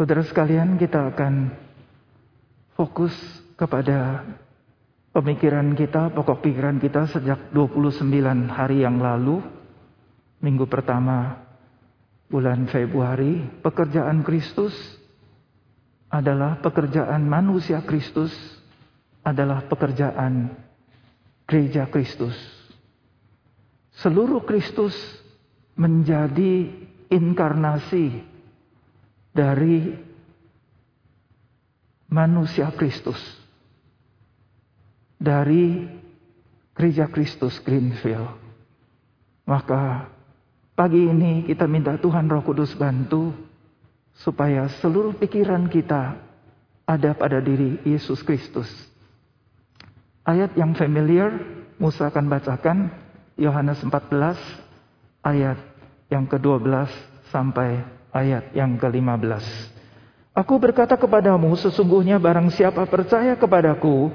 Saudara sekalian, kita akan fokus kepada pemikiran kita, pokok pikiran kita sejak 29 hari yang lalu, minggu pertama bulan Februari, pekerjaan Kristus adalah pekerjaan manusia Kristus, adalah pekerjaan gereja Kristus. Seluruh Kristus menjadi inkarnasi dari manusia Kristus. Dari gereja Kristus Greenfield. Maka pagi ini kita minta Tuhan Roh Kudus bantu supaya seluruh pikiran kita ada pada diri Yesus Kristus. Ayat yang familiar Musa akan bacakan Yohanes 14 ayat yang ke-12 sampai ayat yang ke-15. Aku berkata kepadamu, sesungguhnya barang siapa percaya kepadaku,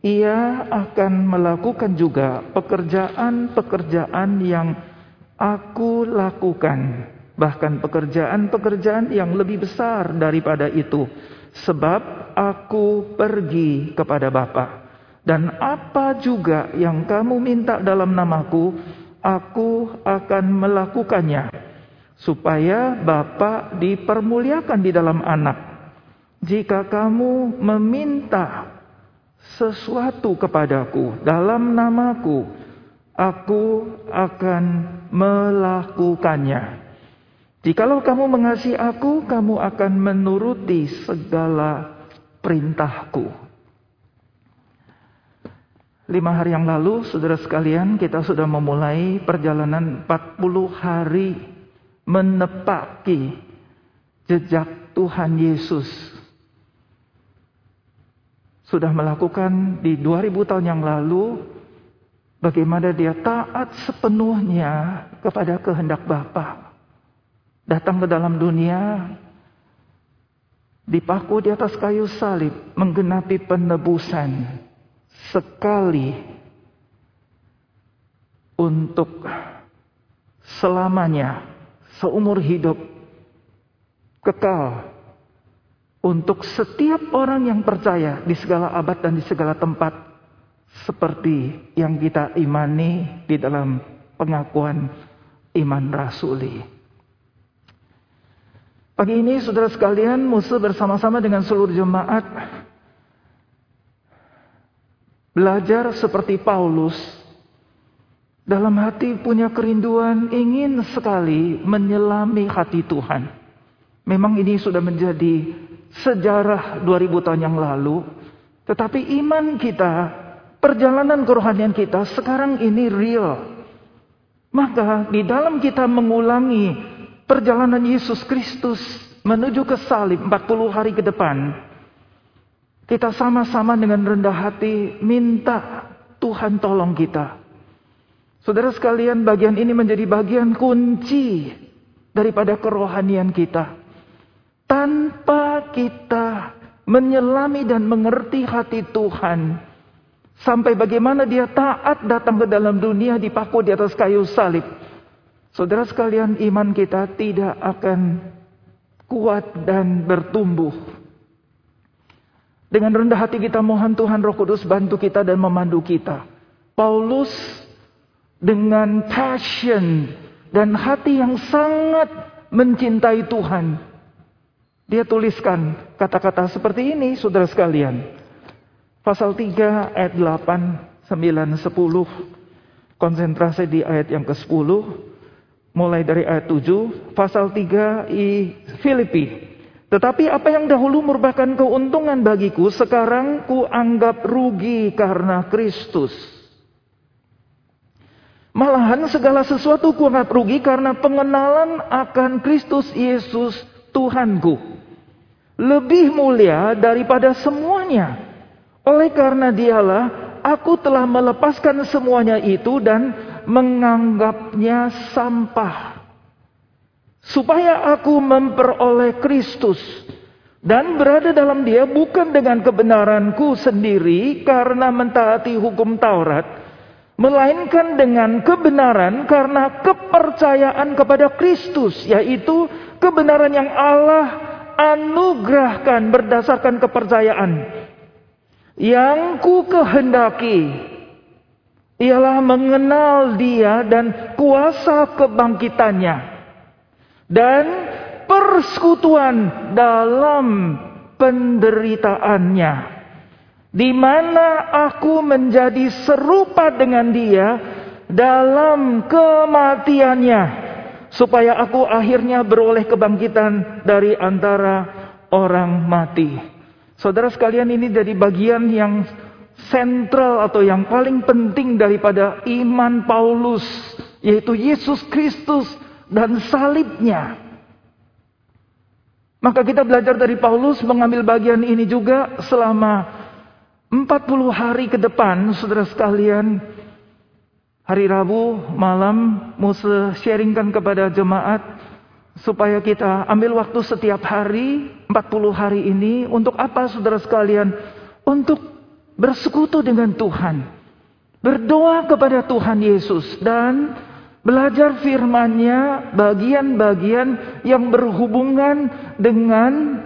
ia akan melakukan juga pekerjaan-pekerjaan yang aku lakukan. Bahkan pekerjaan-pekerjaan yang lebih besar daripada itu. Sebab aku pergi kepada Bapa. Dan apa juga yang kamu minta dalam namaku, aku akan melakukannya supaya Bapa dipermuliakan di dalam anak. Jika kamu meminta sesuatu kepadaku dalam namaku, aku akan melakukannya. Jikalau kamu mengasihi aku, kamu akan menuruti segala perintahku. Lima hari yang lalu, saudara sekalian, kita sudah memulai perjalanan 40 hari menepaki jejak Tuhan Yesus. Sudah melakukan di 2000 tahun yang lalu bagaimana dia taat sepenuhnya kepada kehendak Bapa. Datang ke dalam dunia dipaku di atas kayu salib menggenapi penebusan sekali untuk selamanya seumur hidup kekal untuk setiap orang yang percaya di segala abad dan di segala tempat seperti yang kita imani di dalam pengakuan iman rasuli. Pagi ini saudara sekalian musuh bersama-sama dengan seluruh jemaat belajar seperti Paulus dalam hati punya kerinduan ingin sekali menyelami hati Tuhan. Memang ini sudah menjadi sejarah 2000 tahun yang lalu. Tetapi iman kita, perjalanan kerohanian kita sekarang ini real. Maka di dalam kita mengulangi perjalanan Yesus Kristus menuju ke salib 40 hari ke depan. Kita sama-sama dengan rendah hati minta Tuhan tolong kita. Saudara sekalian, bagian ini menjadi bagian kunci daripada kerohanian kita. Tanpa kita menyelami dan mengerti hati Tuhan, sampai bagaimana Dia taat datang ke dalam dunia dipaku di atas kayu salib. Saudara sekalian, iman kita tidak akan kuat dan bertumbuh. Dengan rendah hati kita mohon Tuhan Roh Kudus bantu kita dan memandu kita. Paulus dengan passion dan hati yang sangat mencintai Tuhan. Dia tuliskan kata-kata seperti ini saudara sekalian. Pasal 3 ayat 8, 9, 10. Konsentrasi di ayat yang ke-10. Mulai dari ayat 7. Pasal 3 i Filipi. Tetapi apa yang dahulu merupakan keuntungan bagiku, sekarang ku anggap rugi karena Kristus. Malahan segala sesuatu kuanggap rugi karena pengenalan akan Kristus Yesus Tuhanku. Lebih mulia daripada semuanya. Oleh karena dialah aku telah melepaskan semuanya itu dan menganggapnya sampah. Supaya aku memperoleh Kristus dan berada dalam dia bukan dengan kebenaranku sendiri karena mentaati hukum Taurat melainkan dengan kebenaran karena kepercayaan kepada Kristus, yaitu kebenaran yang Allah anugerahkan berdasarkan kepercayaan yang ku kehendaki ialah mengenal dia dan kuasa kebangkitannya dan persekutuan dalam penderitaannya di mana aku menjadi serupa dengan dia dalam kematiannya supaya aku akhirnya beroleh kebangkitan dari antara orang mati. Saudara sekalian ini jadi bagian yang sentral atau yang paling penting daripada iman Paulus. Yaitu Yesus Kristus dan salibnya. Maka kita belajar dari Paulus mengambil bagian ini juga selama 40 hari ke depan saudara sekalian. Hari Rabu malam Musa sharingkan kepada jemaat supaya kita ambil waktu setiap hari 40 hari ini untuk apa saudara sekalian? Untuk bersekutu dengan Tuhan. Berdoa kepada Tuhan Yesus dan belajar firman-Nya bagian-bagian yang berhubungan dengan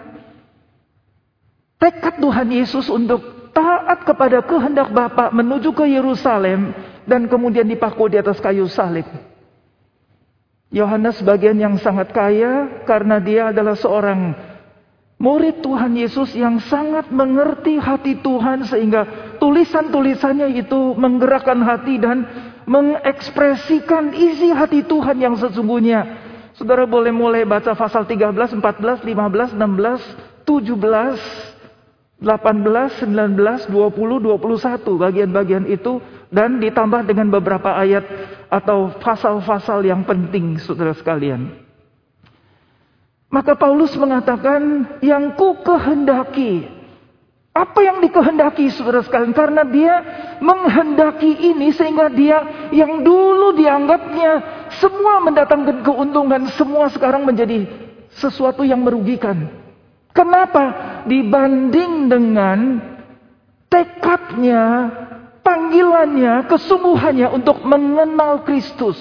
tekad Tuhan Yesus untuk taat kepada kehendak Bapa menuju ke Yerusalem dan kemudian dipaku di atas kayu salib. Yohanes bagian yang sangat kaya karena dia adalah seorang murid Tuhan Yesus yang sangat mengerti hati Tuhan sehingga tulisan-tulisannya itu menggerakkan hati dan mengekspresikan isi hati Tuhan yang sesungguhnya. Saudara boleh mulai baca pasal 13, 14, 15, 16, 17, 18, 19, 20, 21 bagian-bagian itu dan ditambah dengan beberapa ayat atau pasal-pasal yang penting saudara sekalian. Maka Paulus mengatakan yang ku kehendaki. Apa yang dikehendaki saudara sekalian? Karena dia menghendaki ini sehingga dia yang dulu dianggapnya semua mendatangkan keuntungan. Semua sekarang menjadi sesuatu yang merugikan. Kenapa? Dibanding dengan tekadnya panggilannya, kesungguhannya untuk mengenal Kristus.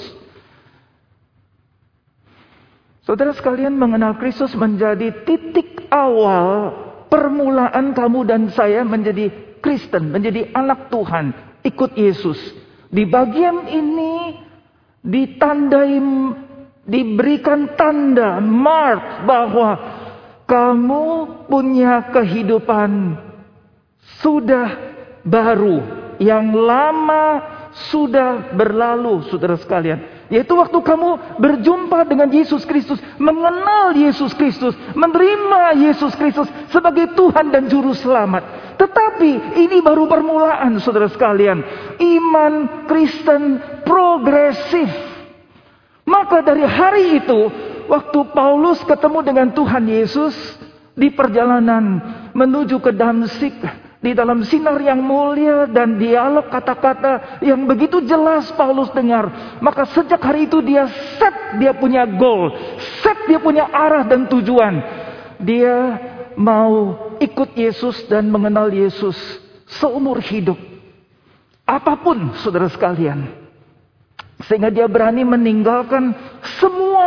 Saudara sekalian mengenal Kristus menjadi titik awal permulaan kamu dan saya menjadi Kristen, menjadi anak Tuhan, ikut Yesus. Di bagian ini ditandai diberikan tanda mark bahwa kamu punya kehidupan sudah baru yang lama sudah berlalu, saudara sekalian. Yaitu waktu kamu berjumpa dengan Yesus Kristus, mengenal Yesus Kristus, menerima Yesus Kristus sebagai Tuhan dan Juru Selamat. Tetapi ini baru permulaan, saudara sekalian. Iman Kristen progresif. Maka dari hari itu, waktu Paulus ketemu dengan Tuhan Yesus di perjalanan menuju ke Damsik, di dalam sinar yang mulia dan dialog kata-kata yang begitu jelas Paulus dengar. Maka sejak hari itu dia set dia punya goal. Set dia punya arah dan tujuan. Dia mau ikut Yesus dan mengenal Yesus seumur hidup. Apa pun saudara sekalian. Sehingga dia berani meninggalkan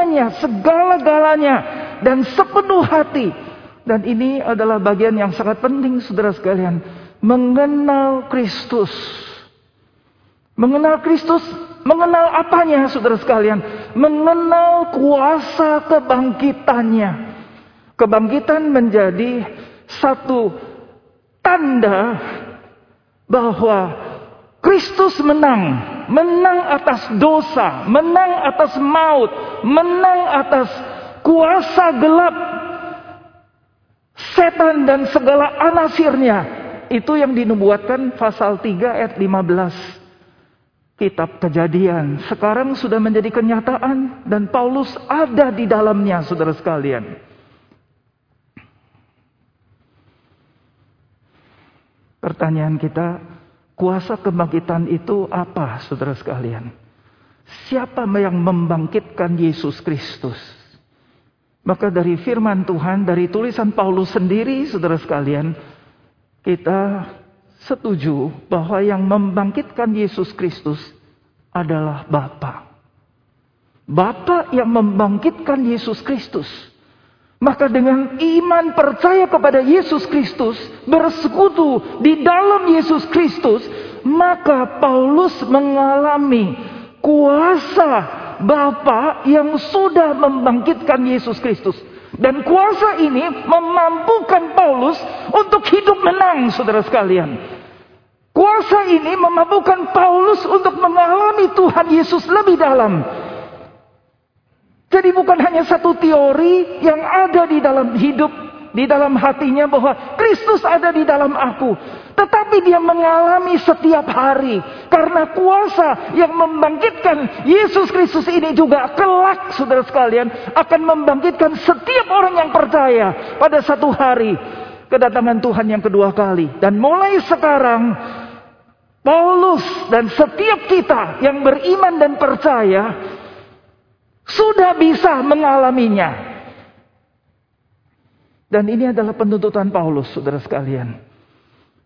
semuanya, segala-galanya. Dan sepenuh hati dan ini adalah bagian yang sangat penting saudara sekalian. Mengenal Kristus. Mengenal Kristus, mengenal apanya saudara sekalian? Mengenal kuasa kebangkitannya. Kebangkitan menjadi satu tanda bahwa Kristus menang. Menang atas dosa, menang atas maut, menang atas kuasa gelap setan dan segala anasirnya. Itu yang dinubuatkan pasal 3 ayat 15. Kitab kejadian sekarang sudah menjadi kenyataan dan Paulus ada di dalamnya saudara sekalian. Pertanyaan kita, kuasa kebangkitan itu apa saudara sekalian? Siapa yang membangkitkan Yesus Kristus? Maka dari firman Tuhan, dari tulisan Paulus sendiri, saudara sekalian, kita setuju bahwa yang membangkitkan Yesus Kristus adalah Bapa. Bapa yang membangkitkan Yesus Kristus. Maka dengan iman percaya kepada Yesus Kristus, bersekutu di dalam Yesus Kristus, maka Paulus mengalami kuasa Bapa yang sudah membangkitkan Yesus Kristus. Dan kuasa ini memampukan Paulus untuk hidup menang, saudara sekalian. Kuasa ini memampukan Paulus untuk mengalami Tuhan Yesus lebih dalam. Jadi bukan hanya satu teori yang ada di dalam hidup, di dalam hatinya bahwa Kristus ada di dalam aku. Tetapi dia mengalami setiap hari. Karena kuasa yang membangkitkan Yesus Kristus ini juga kelak saudara sekalian. Akan membangkitkan setiap orang yang percaya pada satu hari. Kedatangan Tuhan yang kedua kali. Dan mulai sekarang Paulus dan setiap kita yang beriman dan percaya sudah bisa mengalaminya. Dan ini adalah penuntutan Paulus, saudara sekalian.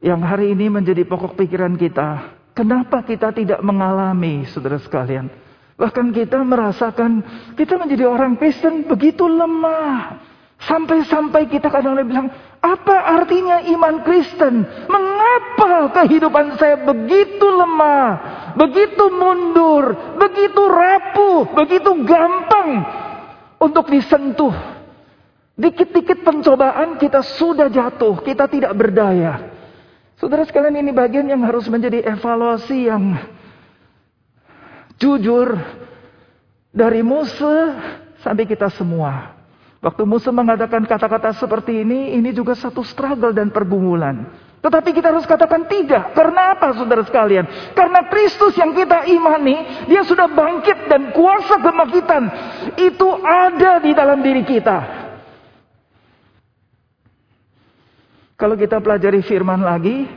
Yang hari ini menjadi pokok pikiran kita. Kenapa kita tidak mengalami, saudara sekalian? Bahkan kita merasakan kita menjadi orang Kristen begitu lemah. Sampai-sampai kita kadang-kadang bilang, apa artinya iman Kristen? Mengapa kehidupan saya begitu lemah, begitu mundur, begitu rapuh, begitu gampang untuk disentuh? Dikit-dikit pencobaan kita sudah jatuh, kita tidak berdaya. Saudara sekalian ini bagian yang harus menjadi evaluasi yang jujur dari Musa sampai kita semua. Waktu Musa mengatakan kata-kata seperti ini, ini juga satu struggle dan pergumulan. Tetapi kita harus katakan tidak. Karena apa saudara sekalian? Karena Kristus yang kita imani, dia sudah bangkit dan kuasa kebangkitan itu ada di dalam diri kita. Kalau kita pelajari firman lagi,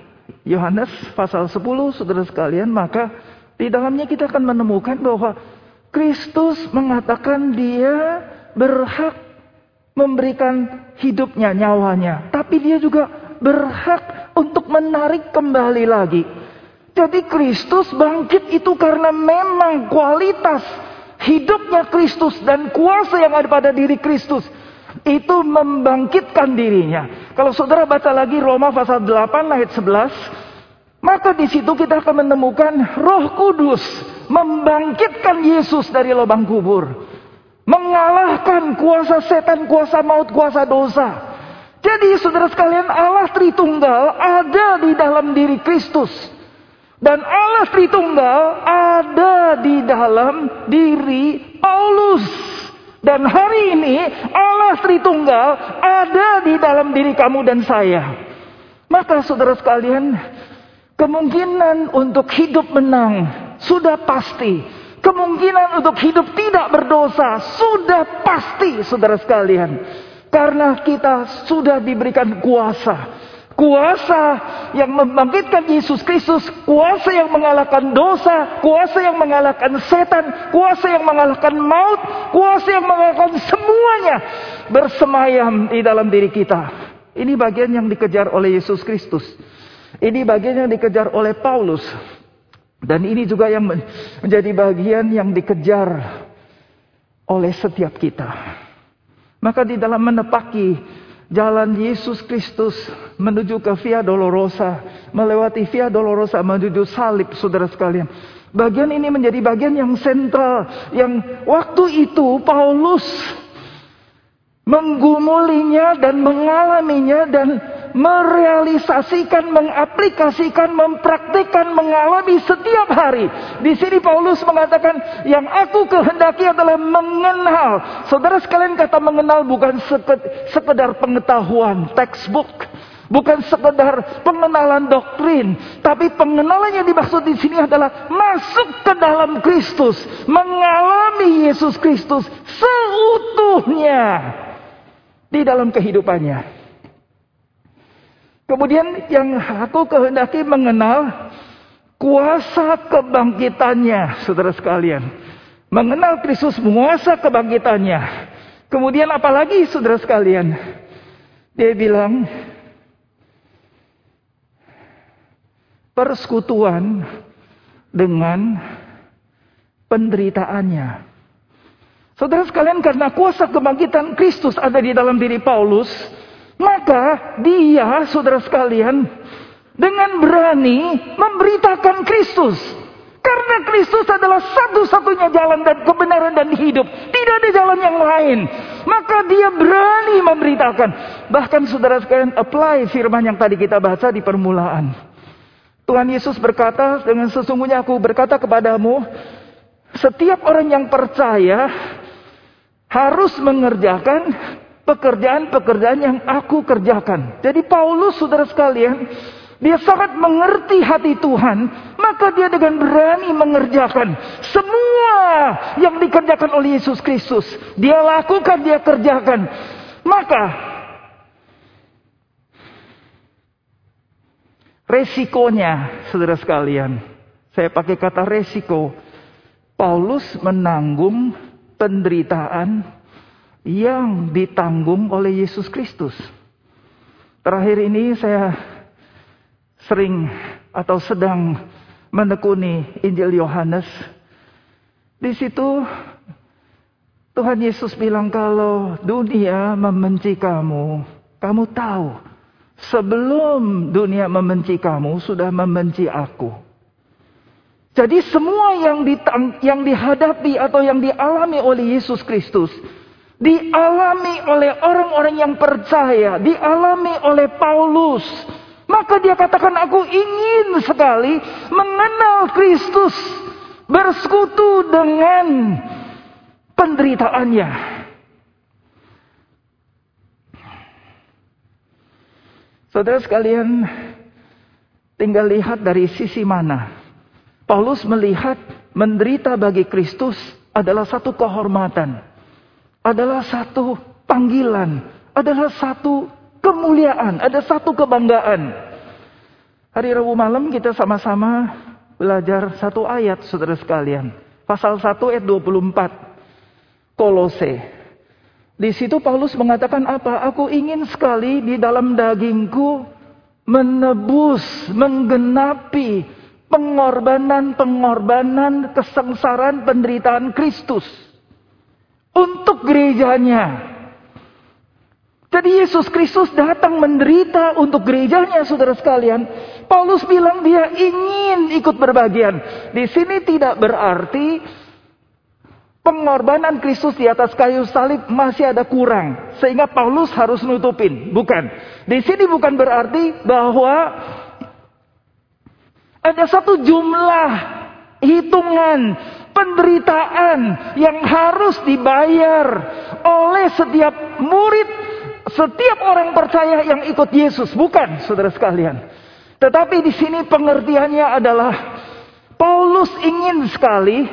Yohanes pasal 10 saudara sekalian, maka di dalamnya kita akan menemukan bahwa Kristus mengatakan dia berhak memberikan hidupnya, nyawanya. Tapi dia juga berhak untuk menarik kembali lagi. Jadi Kristus bangkit itu karena memang kualitas hidupnya Kristus dan kuasa yang ada pada diri Kristus itu membangkitkan dirinya. Kalau saudara baca lagi Roma pasal 8 ayat 11, maka di situ kita akan menemukan Roh Kudus membangkitkan Yesus dari lubang kubur. Mengalahkan kuasa setan, kuasa maut, kuasa dosa. Jadi saudara sekalian Allah Tritunggal ada di dalam diri Kristus. Dan Allah Tritunggal ada di dalam diri Paulus. Dan hari ini Allah Tritunggal ada di dalam diri kamu dan saya. Maka saudara sekalian, kemungkinan untuk hidup menang sudah pasti. Kemungkinan untuk hidup tidak berdosa sudah pasti saudara sekalian. Karena kita sudah diberikan kuasa. Kuasa yang membangkitkan Yesus Kristus, kuasa yang mengalahkan dosa, kuasa yang mengalahkan setan, kuasa yang mengalahkan maut, kuasa yang mengalahkan semuanya bersemayam di dalam diri kita. Ini bagian yang dikejar oleh Yesus Kristus. Ini bagian yang dikejar oleh Paulus. Dan ini juga yang menjadi bagian yang dikejar oleh setiap kita. Maka di dalam menepaki jalan Yesus Kristus menuju ke Via Dolorosa, melewati Via Dolorosa menuju salib saudara sekalian. Bagian ini menjadi bagian yang sentral yang waktu itu Paulus menggumulinya dan mengalaminya dan merealisasikan, mengaplikasikan, mempraktikkan, mengalami setiap hari. Di sini Paulus mengatakan, yang aku kehendaki adalah mengenal. Saudara sekalian kata mengenal bukan sekedar pengetahuan, textbook. Bukan sekedar pengenalan doktrin, tapi pengenalan yang dimaksud di sini adalah masuk ke dalam Kristus, mengalami Yesus Kristus seutuhnya di dalam kehidupannya. Kemudian yang aku kehendaki mengenal kuasa kebangkitannya, saudara sekalian. Mengenal Kristus menguasa kebangkitannya. Kemudian apalagi saudara sekalian? Dia bilang persekutuan dengan penderitaannya. Saudara sekalian, karena kuasa kebangkitan Kristus ada di dalam diri Paulus, maka dia, saudara sekalian, dengan berani memberitakan Kristus. Karena Kristus adalah satu-satunya jalan dan kebenaran dan hidup. Tidak ada jalan yang lain. Maka dia berani memberitakan. Bahkan saudara sekalian apply firman yang tadi kita baca di permulaan. Tuhan Yesus berkata dengan sesungguhnya aku berkata kepadamu. Setiap orang yang percaya harus mengerjakan pekerjaan-pekerjaan yang aku kerjakan. Jadi Paulus saudara sekalian dia sangat mengerti hati Tuhan, maka dia dengan berani mengerjakan semua yang dikerjakan oleh Yesus Kristus. Dia lakukan, dia kerjakan. Maka resikonya, saudara sekalian, saya pakai kata resiko. Paulus menanggung penderitaan yang ditanggung oleh Yesus Kristus. Terakhir ini saya sering atau sedang menekuni Injil Yohanes. Di situ Tuhan Yesus bilang kalau dunia membenci kamu, kamu tahu sebelum dunia membenci kamu sudah membenci aku. Jadi semua yang, yang dihadapi atau yang dialami oleh Yesus Kristus dialami oleh orang-orang yang percaya, dialami oleh Paulus, maka dia katakan aku ingin sekali mengenal Kristus. Bersekutu dengan penderitaannya. Saudara sekalian, tinggal lihat dari sisi mana. Paulus melihat menderita bagi Kristus adalah satu kehormatan, adalah satu panggilan, adalah satu kemuliaan, ada satu kebanggaan. Hari Rabu malam kita sama-sama belajar satu ayat saudara sekalian. Pasal 1 ayat 24. Kolose. Di situ Paulus mengatakan apa? Aku ingin sekali di dalam dagingku menebus, menggenapi pengorbanan-pengorbanan kesengsaraan penderitaan Kristus untuk gerejanya jadi Yesus Kristus datang menderita untuk gerejanya saudara sekalian. Paulus bilang dia ingin ikut berbagian. Di sini tidak berarti pengorbanan Kristus di atas kayu salib masih ada kurang. Sehingga Paulus harus nutupin. Bukan. Di sini bukan berarti bahwa ada satu jumlah hitungan penderitaan yang harus dibayar oleh setiap murid setiap orang percaya yang ikut Yesus, bukan saudara sekalian. Tetapi di sini pengertiannya adalah Paulus ingin sekali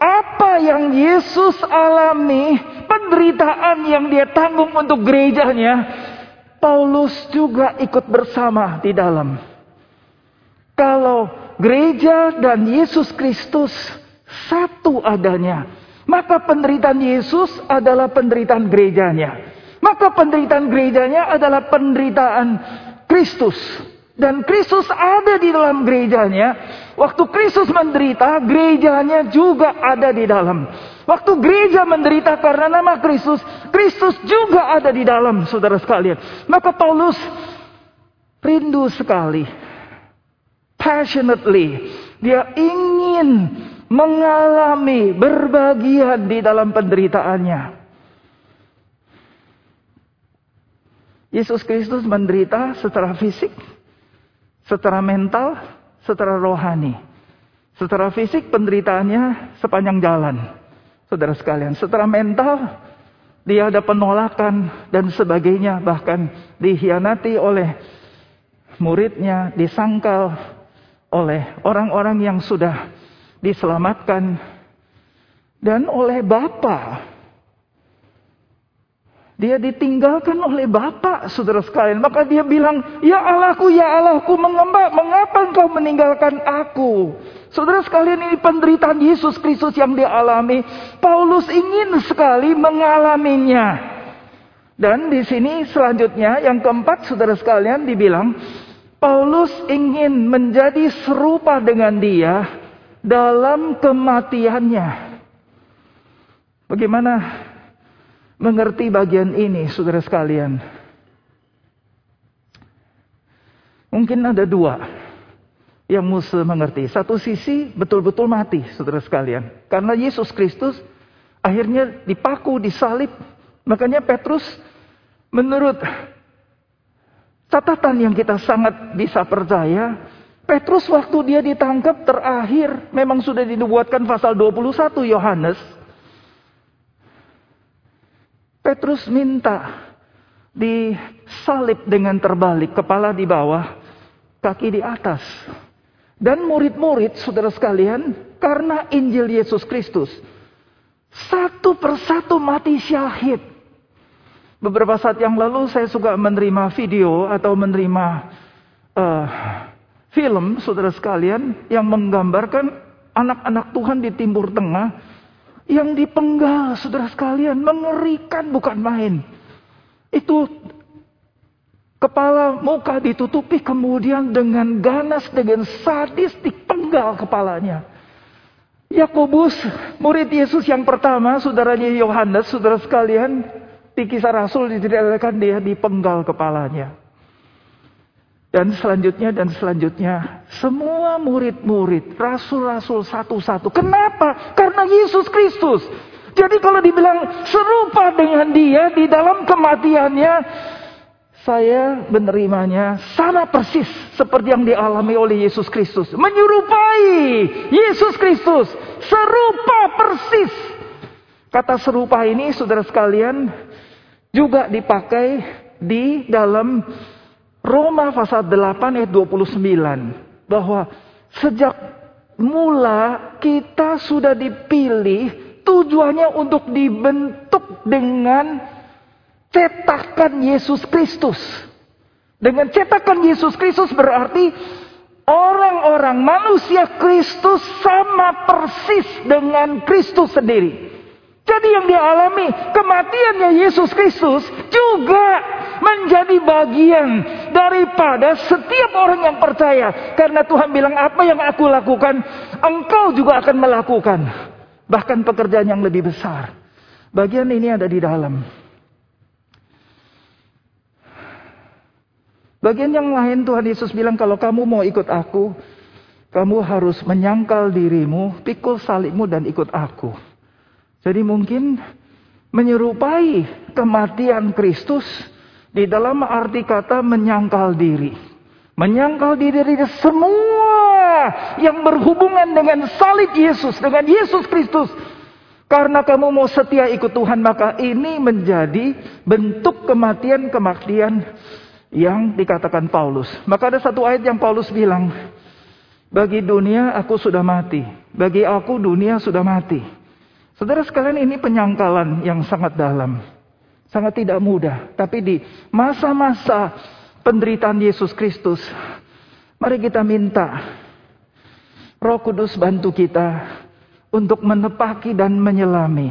apa yang Yesus alami, penderitaan yang dia tanggung untuk gerejanya, Paulus juga ikut bersama di dalam. Kalau gereja dan Yesus Kristus satu adanya, maka penderitaan Yesus adalah penderitaan gerejanya. Maka penderitaan gerejanya adalah penderitaan Kristus. Dan Kristus ada di dalam gerejanya. Waktu Kristus menderita, gerejanya juga ada di dalam. Waktu gereja menderita karena nama Kristus, Kristus juga ada di dalam, saudara sekalian. Maka Paulus rindu sekali, passionately, dia ingin mengalami berbagian di dalam penderitaannya. Yesus Kristus menderita secara fisik, secara mental, secara rohani. Secara fisik penderitaannya sepanjang jalan. Saudara sekalian, secara mental dia ada penolakan dan sebagainya, bahkan dihianati oleh muridnya, disangkal oleh orang-orang yang sudah diselamatkan dan oleh Bapa dia ditinggalkan oleh Bapak, saudara sekalian. Maka dia bilang, Ya Allahku, Ya Allahku, mengapa, mengapa engkau meninggalkan aku? Saudara sekalian ini penderitaan Yesus Kristus yang dialami. Paulus ingin sekali mengalaminya. Dan di sini selanjutnya yang keempat saudara sekalian dibilang. Paulus ingin menjadi serupa dengan dia dalam kematiannya. Bagaimana mengerti bagian ini, saudara sekalian? Mungkin ada dua yang mesti mengerti. Satu sisi betul-betul mati, saudara sekalian. Karena Yesus Kristus akhirnya dipaku, disalib. Makanya Petrus menurut catatan yang kita sangat bisa percaya, Petrus waktu dia ditangkap terakhir memang sudah dinubuatkan pasal 21 Yohanes. Petrus minta disalib dengan terbalik, kepala di bawah, kaki di atas. Dan murid-murid, saudara sekalian, karena Injil Yesus Kristus, satu persatu mati syahid. Beberapa saat yang lalu saya suka menerima video atau menerima uh, film, saudara sekalian, yang menggambarkan anak-anak Tuhan di Timur Tengah yang dipenggal, saudara sekalian, mengerikan bukan main. Itu Kepala muka ditutupi kemudian dengan ganas, dengan sadis dipenggal kepalanya. Yakobus, murid Yesus yang pertama, saudaranya Yohanes, saudara sekalian, di kisah Rasul diceritakan dia dipenggal kepalanya. Dan selanjutnya dan selanjutnya semua murid-murid, rasul-rasul satu-satu. Kenapa? Karena Yesus Kristus. Jadi kalau dibilang serupa dengan dia di dalam kematiannya, saya menerimanya sama persis seperti yang dialami oleh Yesus Kristus. Menyerupai Yesus Kristus. Serupa persis. Kata serupa ini saudara sekalian juga dipakai di dalam Roma pasal 8 ayat 29. Bahwa sejak mula kita sudah dipilih tujuannya untuk dibentuk dengan cetakan Yesus Kristus. Dengan cetakan Yesus Kristus berarti orang-orang manusia Kristus sama persis dengan Kristus sendiri. Jadi yang dialami kematiannya Yesus Kristus juga menjadi bagian daripada setiap orang yang percaya. Karena Tuhan bilang apa yang aku lakukan, engkau juga akan melakukan. Bahkan pekerjaan yang lebih besar. Bagian ini ada di dalam. Bagian yang lain Tuhan Yesus bilang kalau kamu mau ikut aku, kamu harus menyangkal dirimu, pikul salibmu dan ikut aku. Jadi mungkin menyerupai kematian Kristus di dalam arti kata menyangkal diri. Menyangkal diri dari semua yang berhubungan dengan salib Yesus, dengan Yesus Kristus. Karena kamu mau setia ikut Tuhan, maka ini menjadi bentuk kematian-kematian yang dikatakan Paulus. Maka ada satu ayat yang Paulus bilang, bagi dunia aku sudah mati, bagi aku dunia sudah mati. Saudara sekalian ini penyangkalan yang sangat dalam, sangat tidak mudah. Tapi di masa-masa penderitaan Yesus Kristus, mari kita minta Roh Kudus bantu kita untuk menepaki dan menyelami.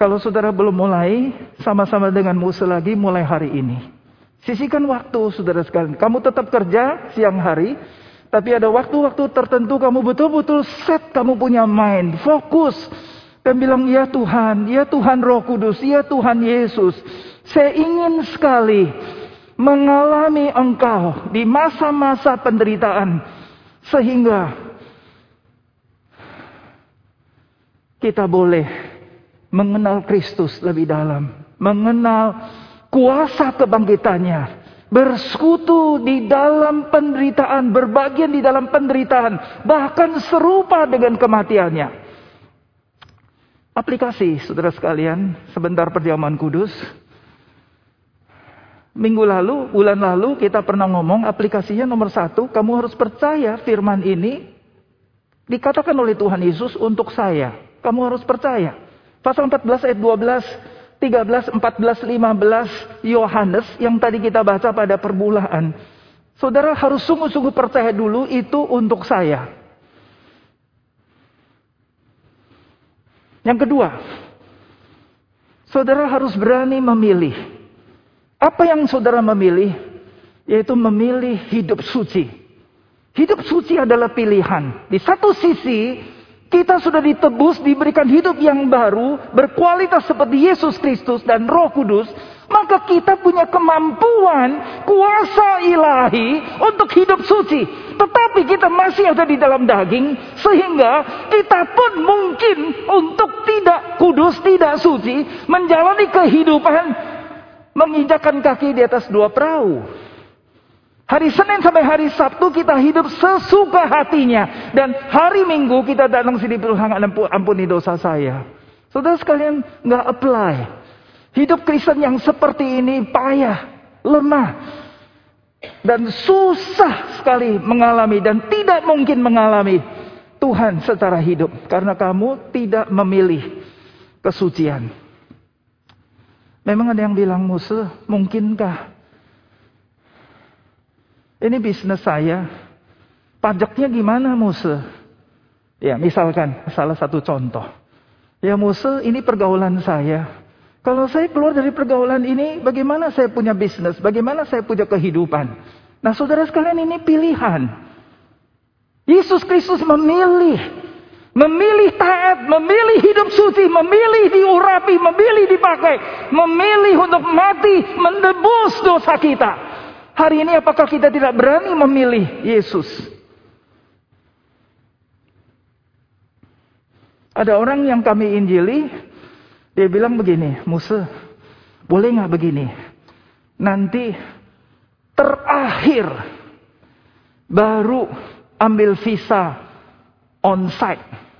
Kalau saudara belum mulai, sama-sama dengan Musa lagi mulai hari ini. Sisihkan waktu saudara sekalian. Kamu tetap kerja siang hari. Tapi ada waktu-waktu tertentu kamu betul-betul set kamu punya mind. Fokus. Dan bilang ya Tuhan. Ya Tuhan roh kudus. Ya Tuhan Yesus. Saya ingin sekali mengalami engkau di masa-masa penderitaan. Sehingga kita boleh mengenal Kristus lebih dalam. Mengenal kuasa kebangkitannya. Bersekutu di dalam penderitaan, berbagian di dalam penderitaan, bahkan serupa dengan kematiannya. Aplikasi, saudara sekalian, sebentar perjamuan kudus. Minggu lalu, bulan lalu kita pernah ngomong aplikasinya nomor satu, kamu harus percaya firman ini dikatakan oleh Tuhan Yesus untuk saya. Kamu harus percaya. Pasal 14 ayat 12, 13, 14, 15 Yohanes yang tadi kita baca pada permulaan. Saudara harus sungguh-sungguh percaya dulu itu untuk saya. Yang kedua, saudara harus berani memilih. Apa yang saudara memilih? Yaitu memilih hidup suci. Hidup suci adalah pilihan. Di satu sisi, kita sudah ditebus, diberikan hidup yang baru, berkualitas seperti Yesus Kristus dan Roh Kudus, maka kita punya kemampuan, kuasa ilahi untuk hidup suci. Tetapi kita masih ada di dalam daging, sehingga kita pun mungkin untuk tidak kudus, tidak suci, menjalani kehidupan menginjakan kaki di atas dua perahu. Hari Senin sampai hari Sabtu kita hidup sesuka hatinya. Dan hari Minggu kita datang sini Tuhan ampuni dosa saya. Saudara sekalian nggak apply. Hidup Kristen yang seperti ini payah, lemah. Dan susah sekali mengalami dan tidak mungkin mengalami Tuhan secara hidup. Karena kamu tidak memilih kesucian. Memang ada yang bilang musuh, mungkinkah ini bisnis saya. Pajaknya gimana Musa? Ya misalkan salah satu contoh. Ya Musa ini pergaulan saya. Kalau saya keluar dari pergaulan ini, bagaimana saya punya bisnis? Bagaimana saya punya kehidupan? Nah saudara sekalian ini pilihan. Yesus Kristus memilih. Memilih taat, memilih hidup suci, memilih diurapi, memilih dipakai. Memilih untuk mati, mendebus dosa kita. Hari ini apakah kita tidak berani memilih Yesus? Ada orang yang kami injili, dia bilang begini, Musa, boleh nggak begini? Nanti terakhir baru ambil visa on site.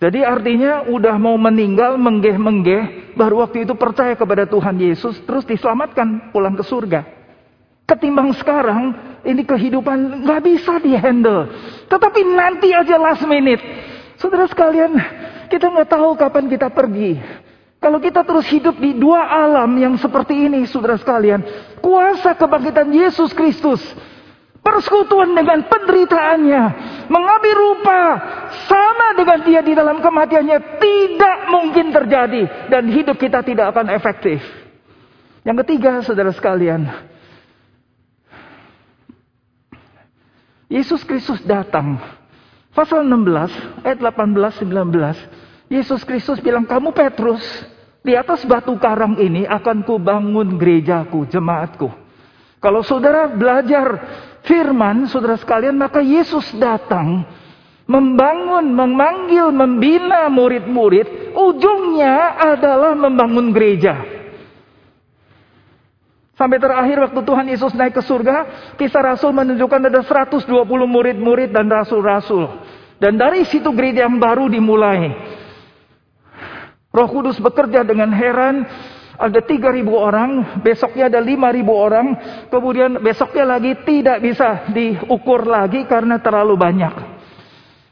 Jadi artinya udah mau meninggal, menggeh-menggeh, baru waktu itu percaya kepada Tuhan Yesus, terus diselamatkan pulang ke surga. Ketimbang sekarang, ini kehidupan nggak bisa dihandle. Tetapi nanti aja last minute. Saudara sekalian, kita nggak tahu kapan kita pergi. Kalau kita terus hidup di dua alam yang seperti ini, saudara sekalian, kuasa kebangkitan Yesus Kristus, persekutuan dengan penderitaannya, mengambil rupa sama dengan dia di dalam kematiannya, tidak mungkin terjadi dan hidup kita tidak akan efektif. Yang ketiga, saudara sekalian, Yesus Kristus datang. Pasal 16 ayat 18 19. Yesus Kristus bilang, "Kamu Petrus, di atas batu karang ini akan kubangun gerejaku, jemaatku." Kalau saudara belajar firman, saudara sekalian, maka Yesus datang membangun, memanggil, membina murid-murid, ujungnya adalah membangun gereja. Sampai terakhir waktu Tuhan Yesus naik ke surga, kisah Rasul menunjukkan ada 120 murid-murid dan rasul-rasul. Dan dari situ gereja yang baru dimulai. Roh Kudus bekerja dengan heran, ada 3000 orang, besoknya ada 5000 orang, kemudian besoknya lagi tidak bisa diukur lagi karena terlalu banyak.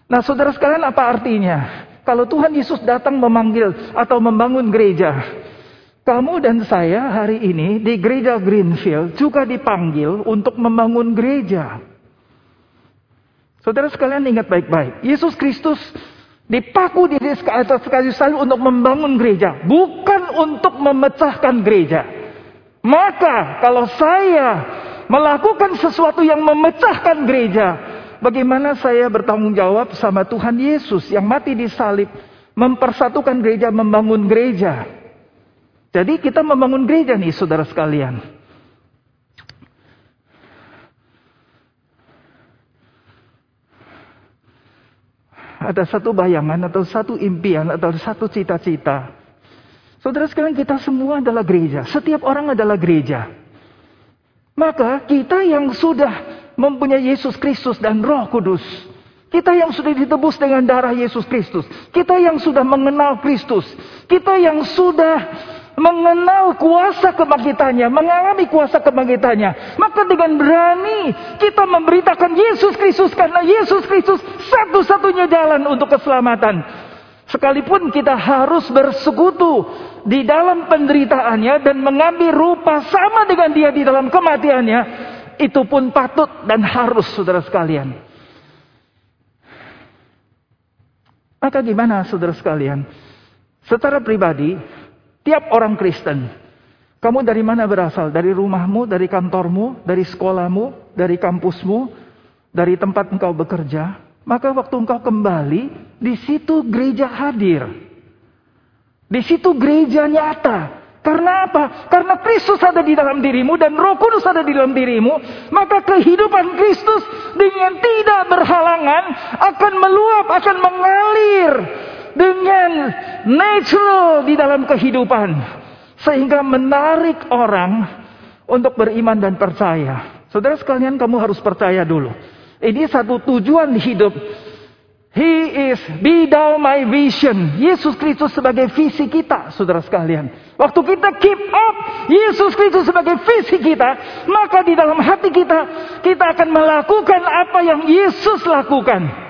Nah saudara sekalian apa artinya? Kalau Tuhan Yesus datang memanggil atau membangun gereja, kamu dan saya hari ini di gereja Greenfield juga dipanggil untuk membangun gereja. Saudara sekalian ingat baik-baik. Yesus Kristus dipaku di atas kayu salib untuk membangun gereja. Bukan untuk memecahkan gereja. Maka kalau saya melakukan sesuatu yang memecahkan gereja. Bagaimana saya bertanggung jawab sama Tuhan Yesus yang mati di salib. Mempersatukan gereja, membangun gereja. Jadi kita membangun gereja nih saudara sekalian. Ada satu bayangan atau satu impian atau satu cita-cita. Saudara sekalian kita semua adalah gereja. Setiap orang adalah gereja. Maka kita yang sudah mempunyai Yesus Kristus dan Roh Kudus. Kita yang sudah ditebus dengan darah Yesus Kristus. Kita yang sudah mengenal Kristus. Kita yang sudah mengenal kuasa kebangkitannya, mengalami kuasa kebangkitannya, maka dengan berani kita memberitakan Yesus Kristus karena Yesus Kristus satu-satunya jalan untuk keselamatan. Sekalipun kita harus bersekutu di dalam penderitaannya dan mengambil rupa sama dengan dia di dalam kematiannya, itu pun patut dan harus saudara sekalian. Maka gimana saudara sekalian? Secara pribadi, Tiap orang Kristen. Kamu dari mana berasal? Dari rumahmu, dari kantormu, dari sekolahmu, dari kampusmu, dari tempat engkau bekerja. Maka waktu engkau kembali, di situ gereja hadir. Di situ gereja nyata. Karena apa? Karena Kristus ada di dalam dirimu dan Roh Kudus ada di dalam dirimu, maka kehidupan Kristus dengan tidak berhalangan akan meluap, akan mengalir dengan natural di dalam kehidupan sehingga menarik orang untuk beriman dan percaya. Saudara sekalian, kamu harus percaya dulu. Ini satu tujuan hidup He is be thou my vision. Yesus Kristus sebagai visi kita, saudara sekalian. Waktu kita keep up Yesus Kristus sebagai visi kita, maka di dalam hati kita, kita akan melakukan apa yang Yesus lakukan.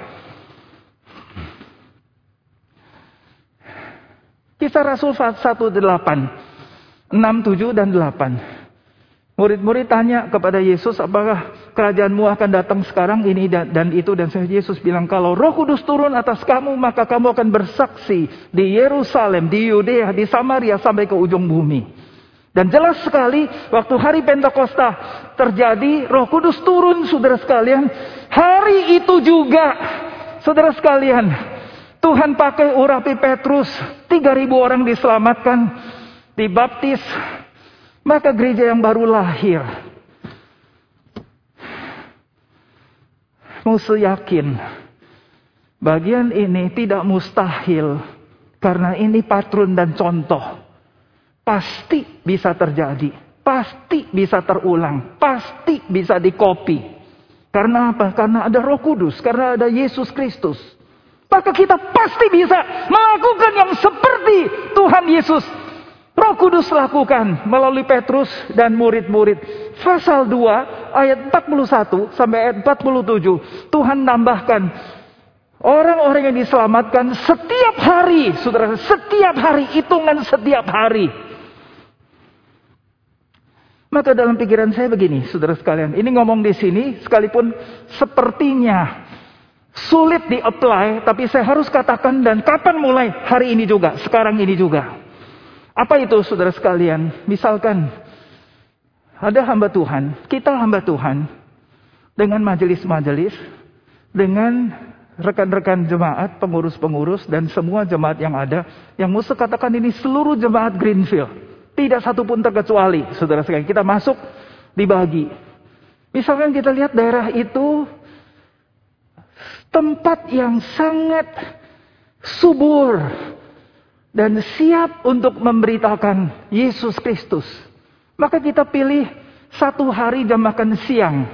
Kisah Rasul 1, 8, 6, 7, dan 8. Murid-murid tanya kepada Yesus, apakah kerajaanmu akan datang sekarang ini dan, dan itu. Dan Yesus bilang, kalau roh kudus turun atas kamu, maka kamu akan bersaksi di Yerusalem, di Yudea, di Samaria, sampai ke ujung bumi. Dan jelas sekali, waktu hari Pentakosta terjadi, roh kudus turun, saudara sekalian. Hari itu juga, saudara sekalian, Tuhan pakai urapi Petrus, 3.000 orang diselamatkan, dibaptis, maka gereja yang baru lahir. Musuh yakin. Bagian ini tidak mustahil. Karena ini patron dan contoh. Pasti bisa terjadi. Pasti bisa terulang. Pasti bisa dikopi. Karena apa? Karena ada roh kudus. Karena ada Yesus Kristus. Maka kita pasti bisa melakukan yang seperti Tuhan Yesus Roh Kudus lakukan melalui Petrus dan murid-murid. Pasal 2 ayat 41 sampai ayat 47. Tuhan nambahkan orang-orang yang diselamatkan setiap hari, Saudara, setiap hari, hitungan setiap hari. Maka dalam pikiran saya begini, Saudara sekalian, ini ngomong di sini sekalipun sepertinya sulit di-apply, tapi saya harus katakan dan kapan mulai? Hari ini juga, sekarang ini juga. Apa itu saudara sekalian? Misalkan ada hamba Tuhan, kita hamba Tuhan dengan majelis-majelis, dengan rekan-rekan jemaat, pengurus-pengurus dan semua jemaat yang ada, yang musuh katakan ini seluruh jemaat Greenfield. Tidak satu pun terkecuali, saudara sekalian. Kita masuk, dibagi. Misalkan kita lihat daerah itu tempat yang sangat subur, dan siap untuk memberitakan Yesus Kristus, maka kita pilih satu hari jam makan siang.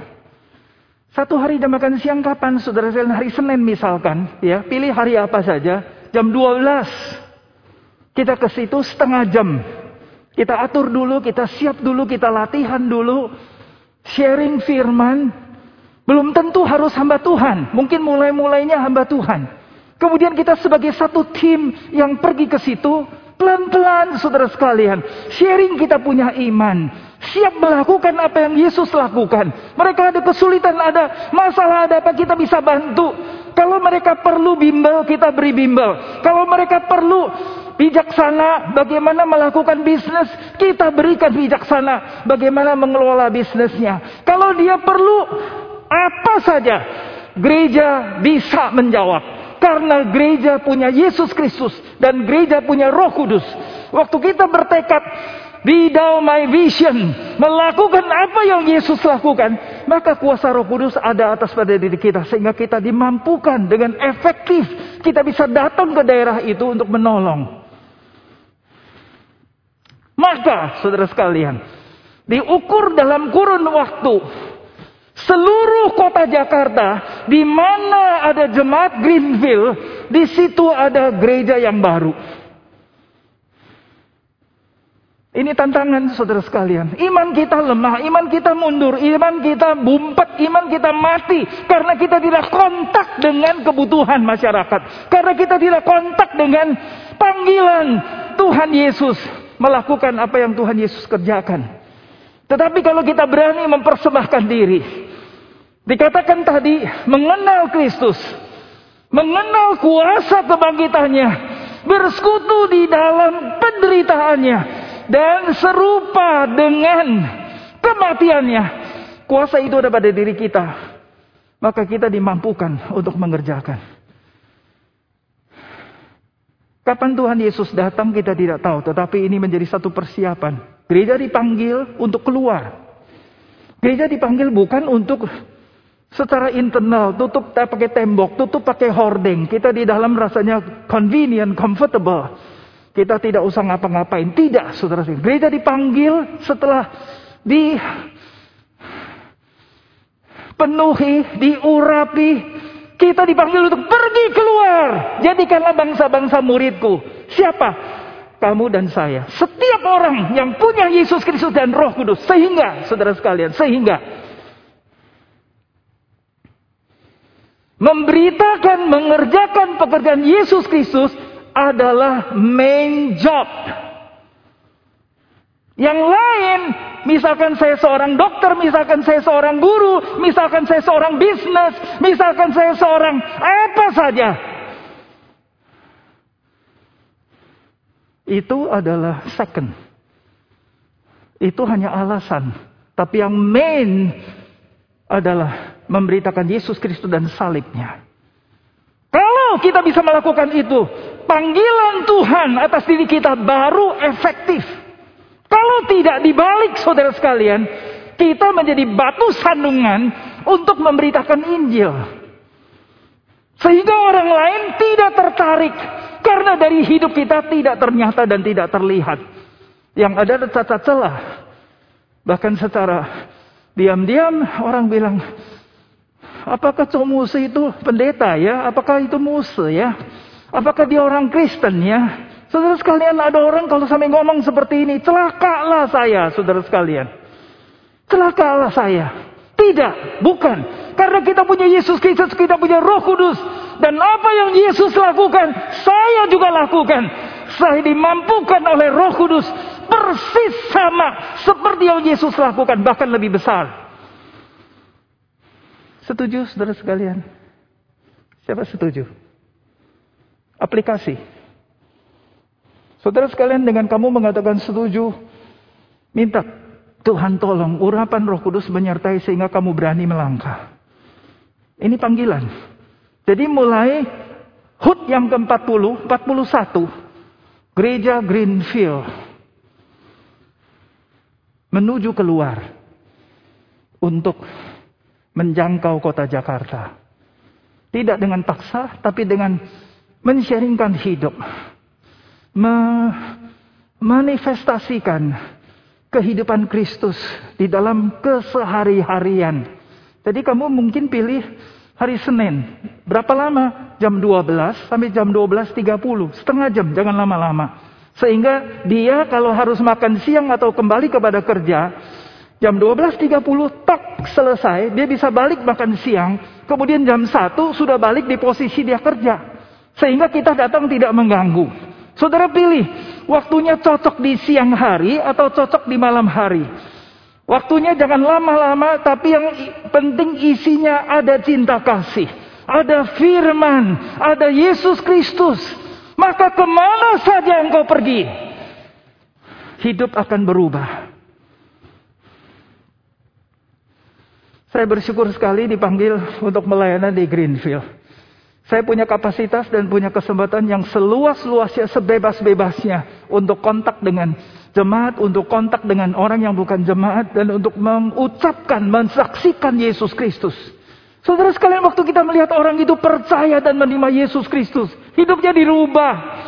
Satu hari jam makan siang kapan? Saudara saya hari Senin misalkan, ya, pilih hari apa saja, jam 12. Kita ke situ setengah jam. Kita atur dulu, kita siap dulu, kita latihan dulu. Sharing firman. Belum tentu harus hamba Tuhan. Mungkin mulai-mulainya hamba Tuhan. Kemudian kita sebagai satu tim yang pergi ke situ, pelan-pelan saudara sekalian, sharing kita punya iman, siap melakukan apa yang Yesus lakukan. Mereka ada kesulitan, ada masalah, ada apa kita bisa bantu. Kalau mereka perlu bimbel, kita beri bimbel. Kalau mereka perlu bijaksana bagaimana melakukan bisnis, kita berikan bijaksana bagaimana mengelola bisnisnya. Kalau dia perlu apa saja, gereja bisa menjawab. Karena gereja punya Yesus Kristus dan gereja punya Roh Kudus. Waktu kita bertekad dalam my vision melakukan apa yang Yesus lakukan, maka kuasa Roh Kudus ada atas pada diri kita sehingga kita dimampukan dengan efektif kita bisa datang ke daerah itu untuk menolong. Maka saudara sekalian, diukur dalam kurun waktu Seluruh kota Jakarta, di mana ada jemaat Greenville, di situ ada gereja yang baru. Ini tantangan saudara sekalian. Iman kita lemah, iman kita mundur, iman kita bumpet, iman kita mati. Karena kita tidak kontak dengan kebutuhan masyarakat. Karena kita tidak kontak dengan panggilan Tuhan Yesus. Melakukan apa yang Tuhan Yesus kerjakan. Tetapi kalau kita berani mempersembahkan diri, dikatakan tadi mengenal Kristus, mengenal kuasa kebangkitannya, bersekutu di dalam penderitaannya, dan serupa dengan kematiannya. Kuasa itu ada pada diri kita. maka kita dimampukan untuk mengerjakan. Kapan Tuhan Yesus datang kita tidak tahu, tetapi ini menjadi satu persiapan. Gereja dipanggil untuk keluar. Gereja dipanggil bukan untuk secara internal, tutup pakai tembok, tutup pakai hording. Kita di dalam rasanya convenient, comfortable. Kita tidak usah ngapa-ngapain. Tidak, saudara saudara. Gereja dipanggil setelah di penuhi, diurapi. Kita dipanggil untuk pergi keluar. Jadikanlah bangsa-bangsa muridku. Siapa? Kamu dan saya. Setiap orang yang punya Yesus Kristus dan Roh Kudus. Sehingga, saudara sekalian, sehingga memberitakan, mengerjakan pekerjaan Yesus Kristus adalah main job. Yang lain Misalkan saya seorang dokter, misalkan saya seorang guru, misalkan saya seorang bisnis, misalkan saya seorang apa saja. Itu adalah second. Itu hanya alasan. Tapi yang main adalah memberitakan Yesus Kristus dan salibnya. Kalau kita bisa melakukan itu, panggilan Tuhan atas diri kita baru efektif. Kalau tidak dibalik saudara sekalian, kita menjadi batu sandungan untuk memberitakan Injil. Sehingga orang lain tidak tertarik. Karena dari hidup kita tidak ternyata dan tidak terlihat. Yang ada cacat celah. Bahkan secara diam-diam orang bilang, apakah Cok Muse itu pendeta ya? Apakah itu Muse ya? Apakah dia orang Kristen ya? Saudara sekalian ada orang kalau sampai ngomong seperti ini, celakalah saya, saudara sekalian. Celakalah saya. Tidak, bukan. Karena kita punya Yesus Kristus, kita punya Roh Kudus. Dan apa yang Yesus lakukan, saya juga lakukan. Saya dimampukan oleh Roh Kudus persis sama seperti yang Yesus lakukan, bahkan lebih besar. Setuju, saudara sekalian? Siapa setuju? Aplikasi. Saudara sekalian dengan kamu mengatakan setuju, minta Tuhan tolong urapan roh kudus menyertai sehingga kamu berani melangkah. Ini panggilan. Jadi mulai HUT yang ke-40, 41, Gereja Greenfield menuju keluar untuk menjangkau kota Jakarta. Tidak dengan paksa, tapi dengan mensharingkan hidup memanifestasikan kehidupan Kristus di dalam kesehari-harian. Jadi kamu mungkin pilih hari Senin. Berapa lama? Jam 12 sampai jam 12.30. Setengah jam, jangan lama-lama. Sehingga dia kalau harus makan siang atau kembali kepada kerja, jam 12.30 tok selesai, dia bisa balik makan siang. Kemudian jam 1 sudah balik di posisi dia kerja. Sehingga kita datang tidak mengganggu. Saudara pilih, waktunya cocok di siang hari atau cocok di malam hari. Waktunya jangan lama-lama, tapi yang penting isinya ada cinta kasih. Ada firman, ada Yesus Kristus. Maka ke mana saja engkau pergi, hidup akan berubah. Saya bersyukur sekali dipanggil untuk melayani di Greenfield. Saya punya kapasitas dan punya kesempatan yang seluas-luasnya, sebebas-bebasnya untuk kontak dengan jemaat, untuk kontak dengan orang yang bukan jemaat, dan untuk mengucapkan, mensaksikan Yesus Kristus. Saudara sekalian, waktu kita melihat orang itu percaya dan menerima Yesus Kristus, hidupnya dirubah.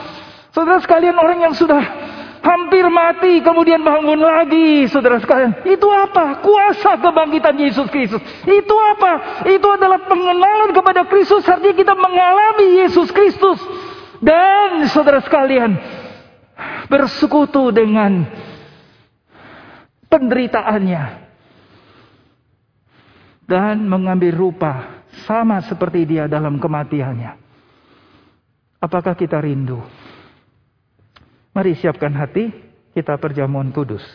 Saudara sekalian, orang yang sudah hampir mati kemudian bangun lagi saudara sekalian. Itu apa? Kuasa kebangkitan Yesus Kristus. Itu apa? Itu adalah pengenalan kepada Kristus artinya kita mengalami Yesus Kristus. Dan saudara sekalian bersekutu dengan penderitaannya. Dan mengambil rupa sama seperti dia dalam kematiannya. Apakah kita rindu Mari siapkan hati, kita perjamuan kudus.